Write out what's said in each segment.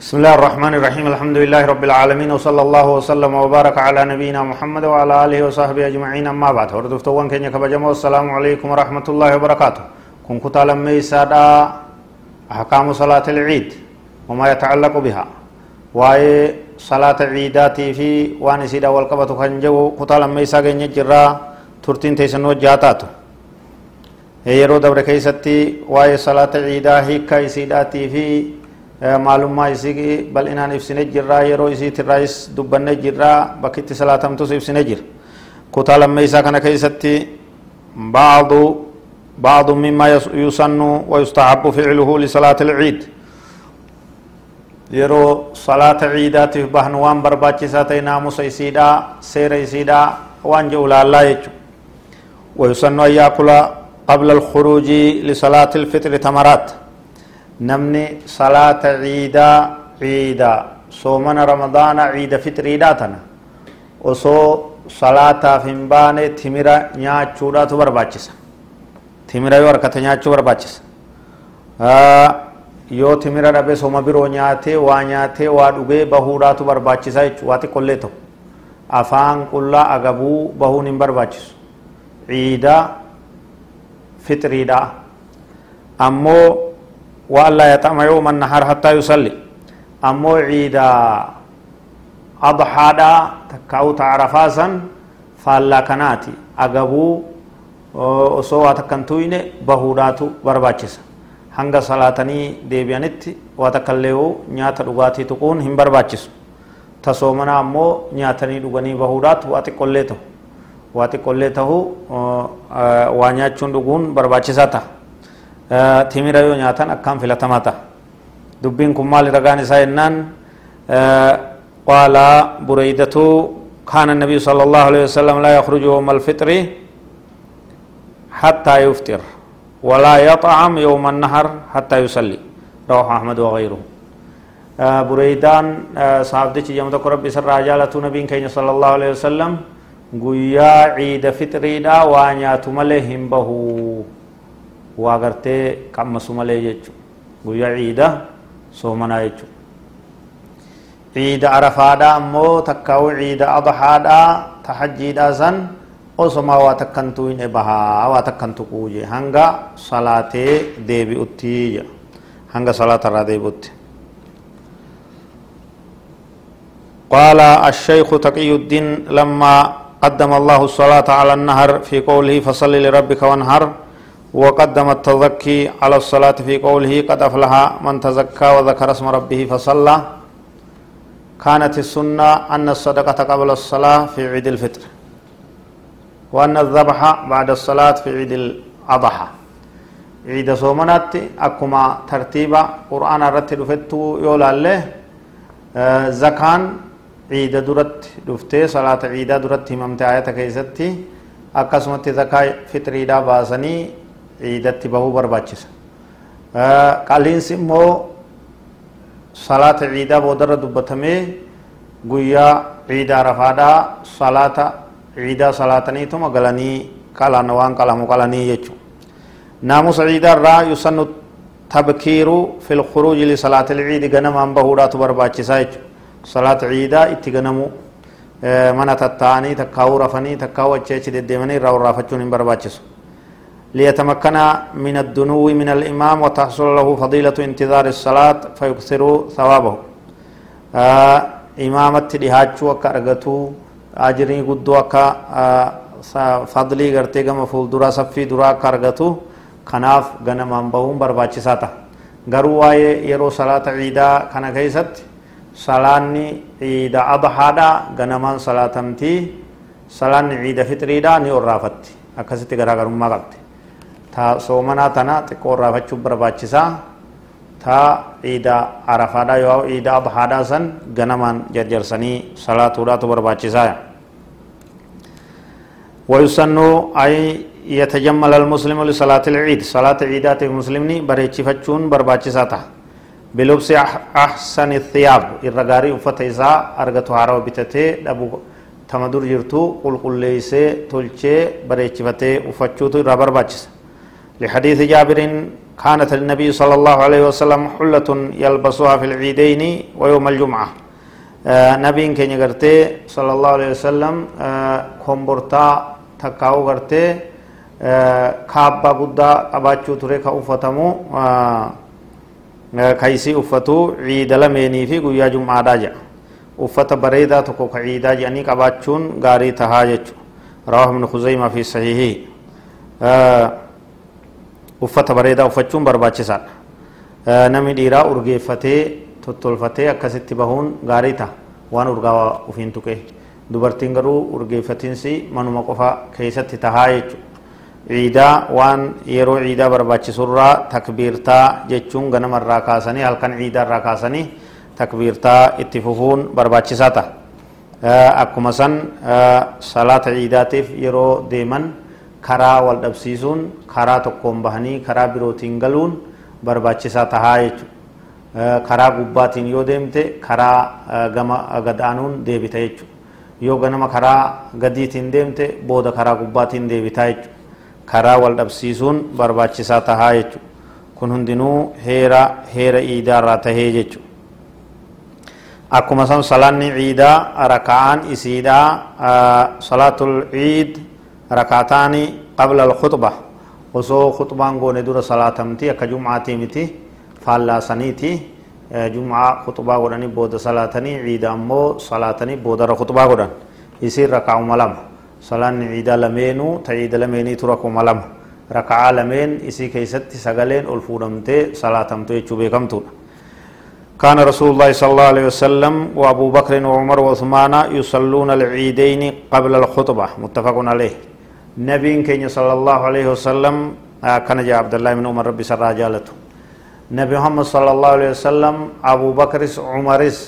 بسم الله الرحمن الرحيم. الحمد لله رب العالمين وصلى الله وسلم وبارك على نبينا محمد وعلى آله وصحبه أجمعين. أما بعد هردفتوان كن كبجم والسلام عليكم ورحمة الله وبركاته. كن كتال ميسادا أحكام صلاة العيد وما يتعلق بها. واي صلاة عيداتي في وان سيدا والقبة خنجو كتال ميسا كن جرا ترتين تيسنو جاتاتو yeroo dabre keeysatti waa'ee salaata ciidaa hiikkaa isiidhaatii fi maalummaa isii bal'inaan ibsine jirraa yeroo isiitirraayis dubbanne jirraa bakkitti salaatamtus ibsine jira kutaa lammeeysaa kana keessatti baadu بعض مما يسن ويستحب فعله لصلاة العيد yeroo salaata ciidaatiif bahnu waan barbaachisaa ta'e naamusa isiidhaa seera isiidhaa waan jedhu laallaa jechu ويسن أن يأكل قبل الخروج لصلاة الفطر تمرات namni salaata ciidaa ciida soomana ramadaana ciida fitriidhaatana osoo salaataaf hin baane timira nyaachuudhaatu barbaachisa timira yoo harkate nyaachuu barbaachisa yoo timira dhabe soma biroo nyaatee waa nyaatee waa dhugee bahuudhaatu barbaachisa jechu waa xiqqollee ta'u afaan qullaa agabuu bahuun hin barbaachisu ciida fitriidhaa ammoo waan laa yaxama yooma nahaar hattaa yusalli ammoo ciida adxaadhaa takka uta arafaa san faallaa kanaati agabuu osoo waa takkan tuyne bahuudhaatu barbaachisa hanga salaatanii deebi'anitti waa takka illee nyaata dhugaatii tuquun hin barbaachisu tasoomana ammoo nyaatanii dhuganii bahuudhaatu waa xiqqollee ta'u waa nyaachuun dhuguun barbaachisaa ta'a timira yoo nyaatan akkaan filatamaa ta'a dubbiin kun maali ragaan isaa jennaan qaala bureydatu كان النبي صلى الله عليه وسلم لا يخرج يوم الفطر حتى يفطر ولا يطعم يوم النهر حتى يصلي رواه أحمد وغيره بريدان صحابتي جمع ربي سر رجالة نبي كين صلى الله عليه وسلم ciida fitriidha waa nyaatu malee hin bahu waa gartee qammasu malee jechu guyyaa ciida soomanaa jechu ciida arafaadha ammoo takkaawu ciida adhaadha tahajjiidha san osomaa waa takkan tuyne bahaa waa takkan tuquuje hanga salaatee deebi'utti hanga salaatarraa deebi'utti قال الشيخ تقي الدين لما قدم الله الصلاة على النهر في قوله فصل لربك وانهر وقدم التزكي على الصلاة في قوله قد أفلح من تزكى وذكر اسم ربه فصلى. كانت السنة أن الصدقة قبل الصلاة في عيد الفطر وأن الذبح بعد الصلاة في عيد الأضحى. عيد صومنات أكما ترتيبا قرآن رتب فتو يولا له زكان عيد درت دفتي صلاة عيد درت هممت آية كيستي. أكسمت زكاة فطري دا باسني ciidatti bahuu barbaachisa qaliinsi immoo salaata ciidaa boodarra dubbatamee guyyaa ciida arafaadhaa salaata ciidaa salaataniituma galanii qalan waan qalamu qalanii jechu naamusa ciidaa irraa yusannu tabkiiru fi lkhuruuji lisalaati lciidi ganamaan bahuudhaatu barbaachisaa jechu salaata ciidaa itti ganamu mana tattaa'anii takkaa'uu rafanii takkaa'uu achi achi deddeemanii irraa warraafachuun hin barbaachisu ليتمكن من الدنو من الإمام وتحصل له فضيلة انتظار الصلاة فيكثر ثوابه آه إمامة لهاجو وكأرغتو أجري قدو آه فضلي غرتي غم فولدرا صفي درا كارغتو kanaaf ganamaan bahuun barbaachisaa ta'a garuu waa'ee yeroo salaata ciidaa kana keessatti salaanni ciida adhaadha ganamaan salaatamtii salaanni ciida fitriidha ni orraafatti akkasitti garaagarummaa qabdi ta taa soomanaa tana xiqqoo irraafachuun barbaachisaa. Taa ciida arafaadhaa yoo ciida abahaadhaa san ganamaan jarjarsanii salaatuudhaatu barbaachisaa. Wayusannuu ay yatajammala almuslimu lisalaati alciid salaata ciidaatiif muslimni bareechifachuun barbaachisaa ta'a. Bilubsi ah, ahsani thiyaab. Irra gaarii uffata isaa argatu haarawa bitatee dhabu tama dur jirtu qulqulleeysee tolchee bareechifatee uffachuutu irraa barbaachisa. لحديث جابر كانت النبي صلى الله عليه وسلم حلة يلبسها في العيدين ويوم الجمعة. آه نبي كن يغرتي صلى الله عليه وسلم آه كومبورتا تكاو غرتي آه كابا بودا أباچو تري كأفتمو آه كيسي أفتو عيد لميني في قويا جمعة داجا أفت بريدا تكو كعيدا جاني كباچون غاري تهاجج رواه ابن خزيمة في صحيحه. آه uffata bareedaa uffachuun barbaachisaadha namni dhiiraa urgeeffatee tottolfatee akkasitti bahuun gaarii ta'a waan urgaa ufiin tuqee dubartiin garuu urgeeffatiinsi manuma qofa keessatti tahaa jechuudha ciidaa waan yeroo ciidaa barbaachisurraa takbiirtaa jechuun ganamarraa kaasanii halkan ciidaarraa kaasanii takbiirtaa itti fufuun barbaachisaa ta'a akkuma san salaata ciidaatiif yeroo deeman karaa wal dhabsiisuun karaa tokkoon bahanii karaa birootiin galuun barbaachisaa tahaa jechuudha karaa gubbaatiin yoo deemte karaa gama gadaanuun deebita jechuudha yoo ganama karaa gadiitiin deemte booda karaa gubbaatiin deebitaa jechuudha karaa wal dhabsiisuun barbaachisaa tahaa jechuudha kun hundinuu heera heera iidaarraa tahee jechuudha akkuma san salaanni ciidaa raka'aan isiidhaa salaatul ciid ركعتان قبل الخطبة. وسو خطبان غون دور صلاة متي أكا جمعة متي فالا سنيتي جمعة خطبة غوراني بود صلاتني عيد أمو صلاتني بود خطبة غوران يصير ركع ملام صلاة عيد لمينو تعيد لميني تركو ملام ركع لمين إسي كيست سغلين الفورمتي صلاة متي يچوبي كمتون كان رسول الله صلى الله عليه وسلم وابو بكر وعمر وعثمان يصلون العيدين قبل الخطبة. متفق عليه نبي كين صلى الله عليه وسلم كان جاء عبد الله بن عمر ربي سر جالته. نبي محمد صلى الله عليه وسلم أبو بكر عمرس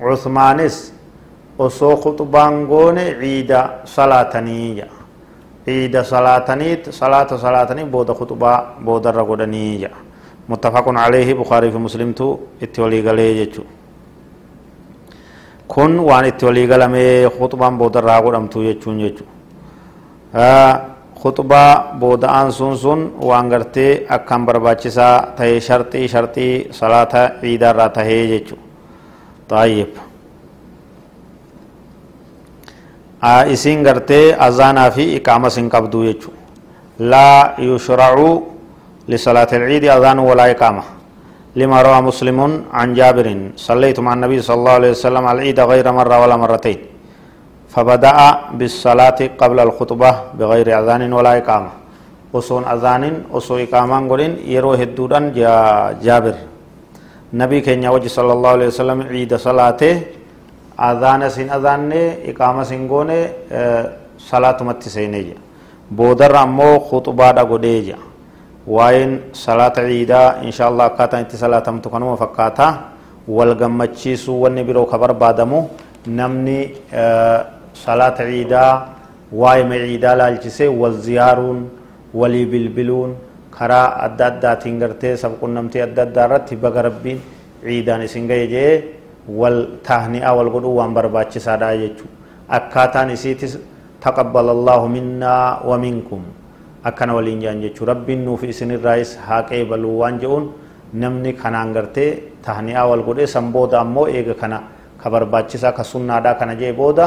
عثمانس وسو خطبان غون عيد صلاتني. عيد صلاتني صلاة صلاتني بود خطبة بود رغدني متفق عليه بخاري في مسلم تو اتولي غلي جچو. كن وان اتولي غلمه خطبان بود راغدمتو جچون جچو. Khutbaa booda'aan sun sun waan gartee akkaan barbaachisaa tahee sharxii sharxii salaata ciidaarraa tahee jechu xaayyib isiin gartee azaanaa fi iqaamas hin qabdu jechu laa yushracu لصلاة العيد أذان ولا إقامة لما روى مسلم عن جابر صليت مع النبي صلى الله عليه وسلم العيد غير مرة ولا مرتين فبدأ بالصلاة قبل الخطبة بغير أذان ولا إقامة. وصون أذان وصو إقامة قولين يرو هدودان جا جابر. نبي كينيا وجه صلى الله عليه وسلم عيد صلاة أذان سين أذان إقامة سين قوني صلاة مت سيني بودر أمو خطبة دا قديجا وين صلاة عيدا إن شاء الله كاتا انت صلاة متقنوم فكاتا والغمتشيسو والنبرو خبر بادمو. نمني آه صلاة عيدا وايم عيدا لالجسي والزيارون ولي بلبلون كرا أدى أدى تنغرتي سبقون نمتي أدى أدى رتي بغا ربين عيدان سنغي جي والتهنئة والقدو وان برباتش سادا يجو أكاتان إسيتس تقبل الله منا ومنكم. ولين جان جيشو ربين نوفي سن الرئيس هاكي بلو وان جون namni kanaan gartee tahni'aa wal godhee san booda ammoo eega kana ka barbaachisaa ka sunnaadhaa kana jee booda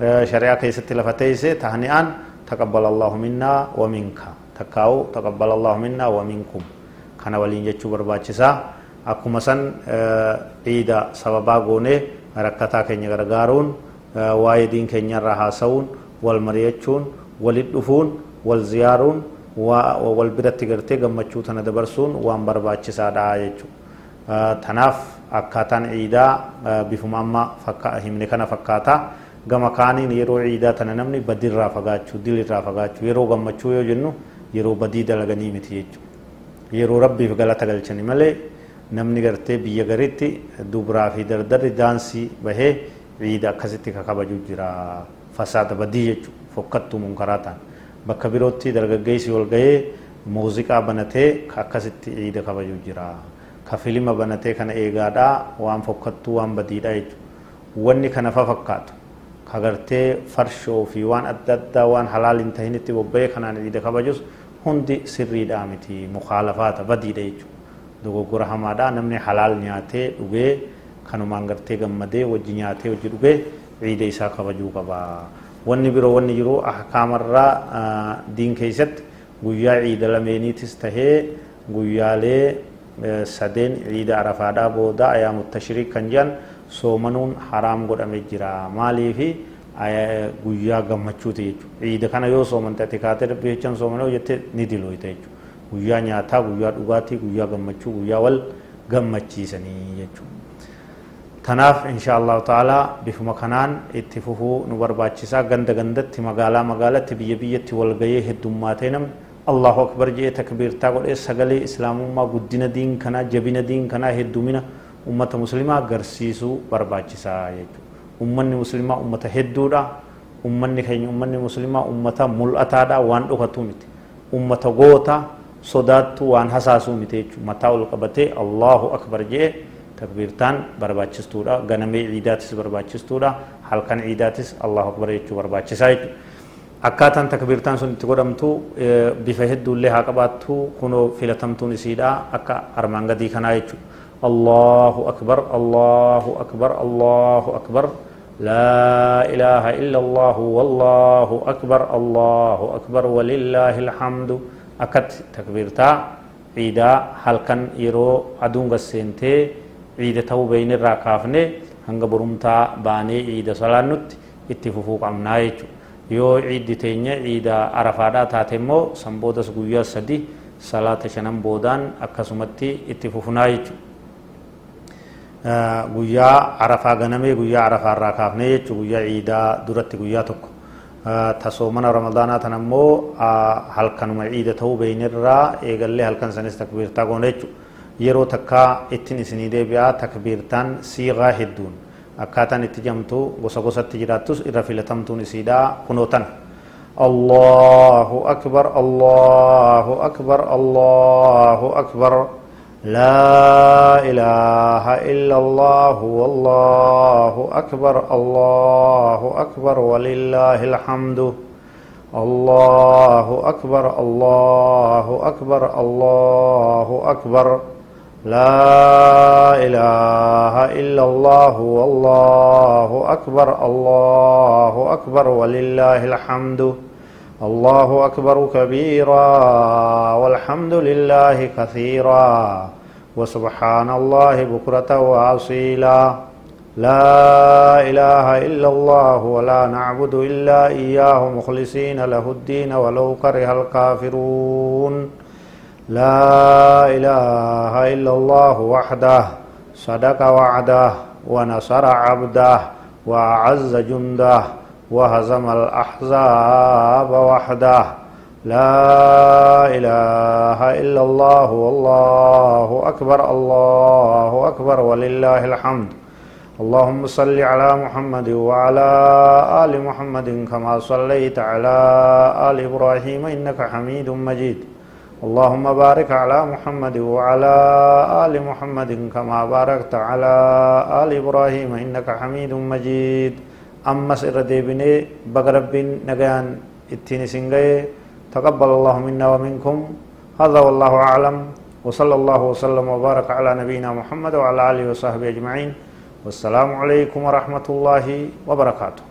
شريعة كيست لفتيسة تهنئا تقبل الله منا ومنك تكاو تقبل الله منا ومنكم كان ولين جتشو برباچسا akkuma san ciida sababaa goone rakkataa keenya gargaaruun waa'ee diin keenyarraa haasa'uun wal mari'achuun walit dhufuun wal ziyaaruun wal biratti gartee gammachuu tana dabarsuun waan barbaachisaadha jechuudha tanaaf akkaataan ciidaa bifuma amma himne kana fakkaata gama kaaniin yeroo ciidaa tana namni badirraa fagaachuu dilirraa fagaachuu yeroo gammachuu yoo jennu yeroo badii dalaganii miti jechuudha yeroo rabbiif galata galchani malee namni gartee biyya garitti dubraa fi dardarri daansii bahee ciida akkasitti ka kabaju jira fasaada badii jechuudha fokkattuu munkaraa ta'an bakka birootti dargaggeessi wal gahee muuziqaa banatee akkasitti ciida kabaju jira ka filima banatee kana eegaadhaa waan fokkattuu waan badiidha jechuudha wanni kana fa fakkaatu ka gartee farshoo fi waan adda addaa waan halaal hin tahinitti bobba'ee kanaan ciida kabajus hundi sirriidhaa miti mukaalafaata badiidha jechuudha dogoggora hamaadha namni halaal nyaatee dhugee kanumaan gartee gammadee wajji nyaatee wajji dhugee ciida isaa kabajuu qaba wanni biroo wanni jiru ahkaamarraa diin keessatti guyyaa ciida lameeniitis tahee guyyaalee sadeen ciida arafaadhaa booda ayaamu tashriik kan jedhan soomanuun haraam godhame jira maaliifi guyyaa gammachuuti jechuudha ciida kana yoo soomante ati kaatee dhabbii jechaan soomanoo jettee ni dilooyta jechuudha guyyaa nyaataa guyyaa dhugaatii guyyaa gammachuu guyyaa wal gammachiisanii jechuudha tanaaf insha allahu ta'ala bifuma kanaan itti fufuu nu barbaachisaa ganda gandatti magaalaa magaalatti biyya biyyatti walgayee heddummaatee namni allahu akbar jee takbiirtaa godhee sagalee islaamummaa guddina diin kanaa jabina diin kanaa heddumina ummata muslimaa agarsiisuu barbaachisaa jechuudha. Ummanni muslimaa ummata hedduudha. Ummanni keenya ummanni muslimaa ummata mul'ataadha waan dhokatu miti. Ummata goota sodaattu waan hasaasuu miti jechuudha. Mataa ol qabatee allahu akbar jee takbiirtaan barbaachistuudha ganamee ciidaatis barbaachistuudha halkan ciidaatis allahu akbar jechuu barbaachisaa jechuudha. Akkaataan takbiirtaan sun itti godhamtu bifa hedduullee haa qabaattu kunoo filatamtuun isiidha akka armaan gadii kanaa jechuudha allahu akbar allahu akbar allahu akbar لا إله إلا الله والله أكبر الله أكبر ولله الحمد أكت تكبيرتا عيدا كان يرو أدون سنتي ciida ta'uu beeynirraa kaafne hanga borumtaa baanee ciida salaannutti itti fufuu qabnaa jechuudha yoo ciiddi teenya ciida arafaadhaa taate immoo san boodas guyyaa sadi salaata shanan boodaan akkasumatti itti guyyaa arafaa ganamee guyyaa arafaarraa kaafne jechuudha guyyaa ciidaa duratti guyyaa tokko tasoomana ramadaanaa tan ammoo halkanuma ciida ta'uu beeynirraa eegallee halkan sanis takbiirtaa goone jechuudha yeroo takkaa ittiin isinii deebi'aa takbiirtaan siiqaa hedduun akkaataan itti jamtu gosa gosatti jiraattus irra filatamtuun isiidha kunootan الله أكبر الله أكبر الله أكبر لا إله إلا الله والله أكبر الله أكبر ولله الحمد الله أكبر الله أكبر الله أكبر. لا إله إلا الله والله أكبر الله أكبر ولله الحمد. الله أكبر كبيرا والحمد لله كثيرا وسبحان الله بكرة وأصيلا. لا إله إلا الله ولا نعبد إلا إياه مخلصين له الدين ولو كره الكافرون. لا إله إلا الله وحده صدق وعده ونصر عبده وأعز جنده. وهزم الأحزاب وحده. لا إله إلا الله والله أكبر الله أكبر ولله الحمد. اللهم صل على محمد وعلى آل محمد كما صليت على آل إبراهيم إنك حميد مجيد. اللهم بارك على محمد وعلى آل محمد كما باركت على آل إبراهيم إنك حميد مجيد. أما سر ديبني بقرب نقيان إتيني سنغي تقبل الله منا ومنكم. هذا والله أعلم. وصلى الله وسلم وبارك على نبينا محمد وعلى آله وصحبه أجمعين. والسلام عليكم ورحمة الله وبركاته.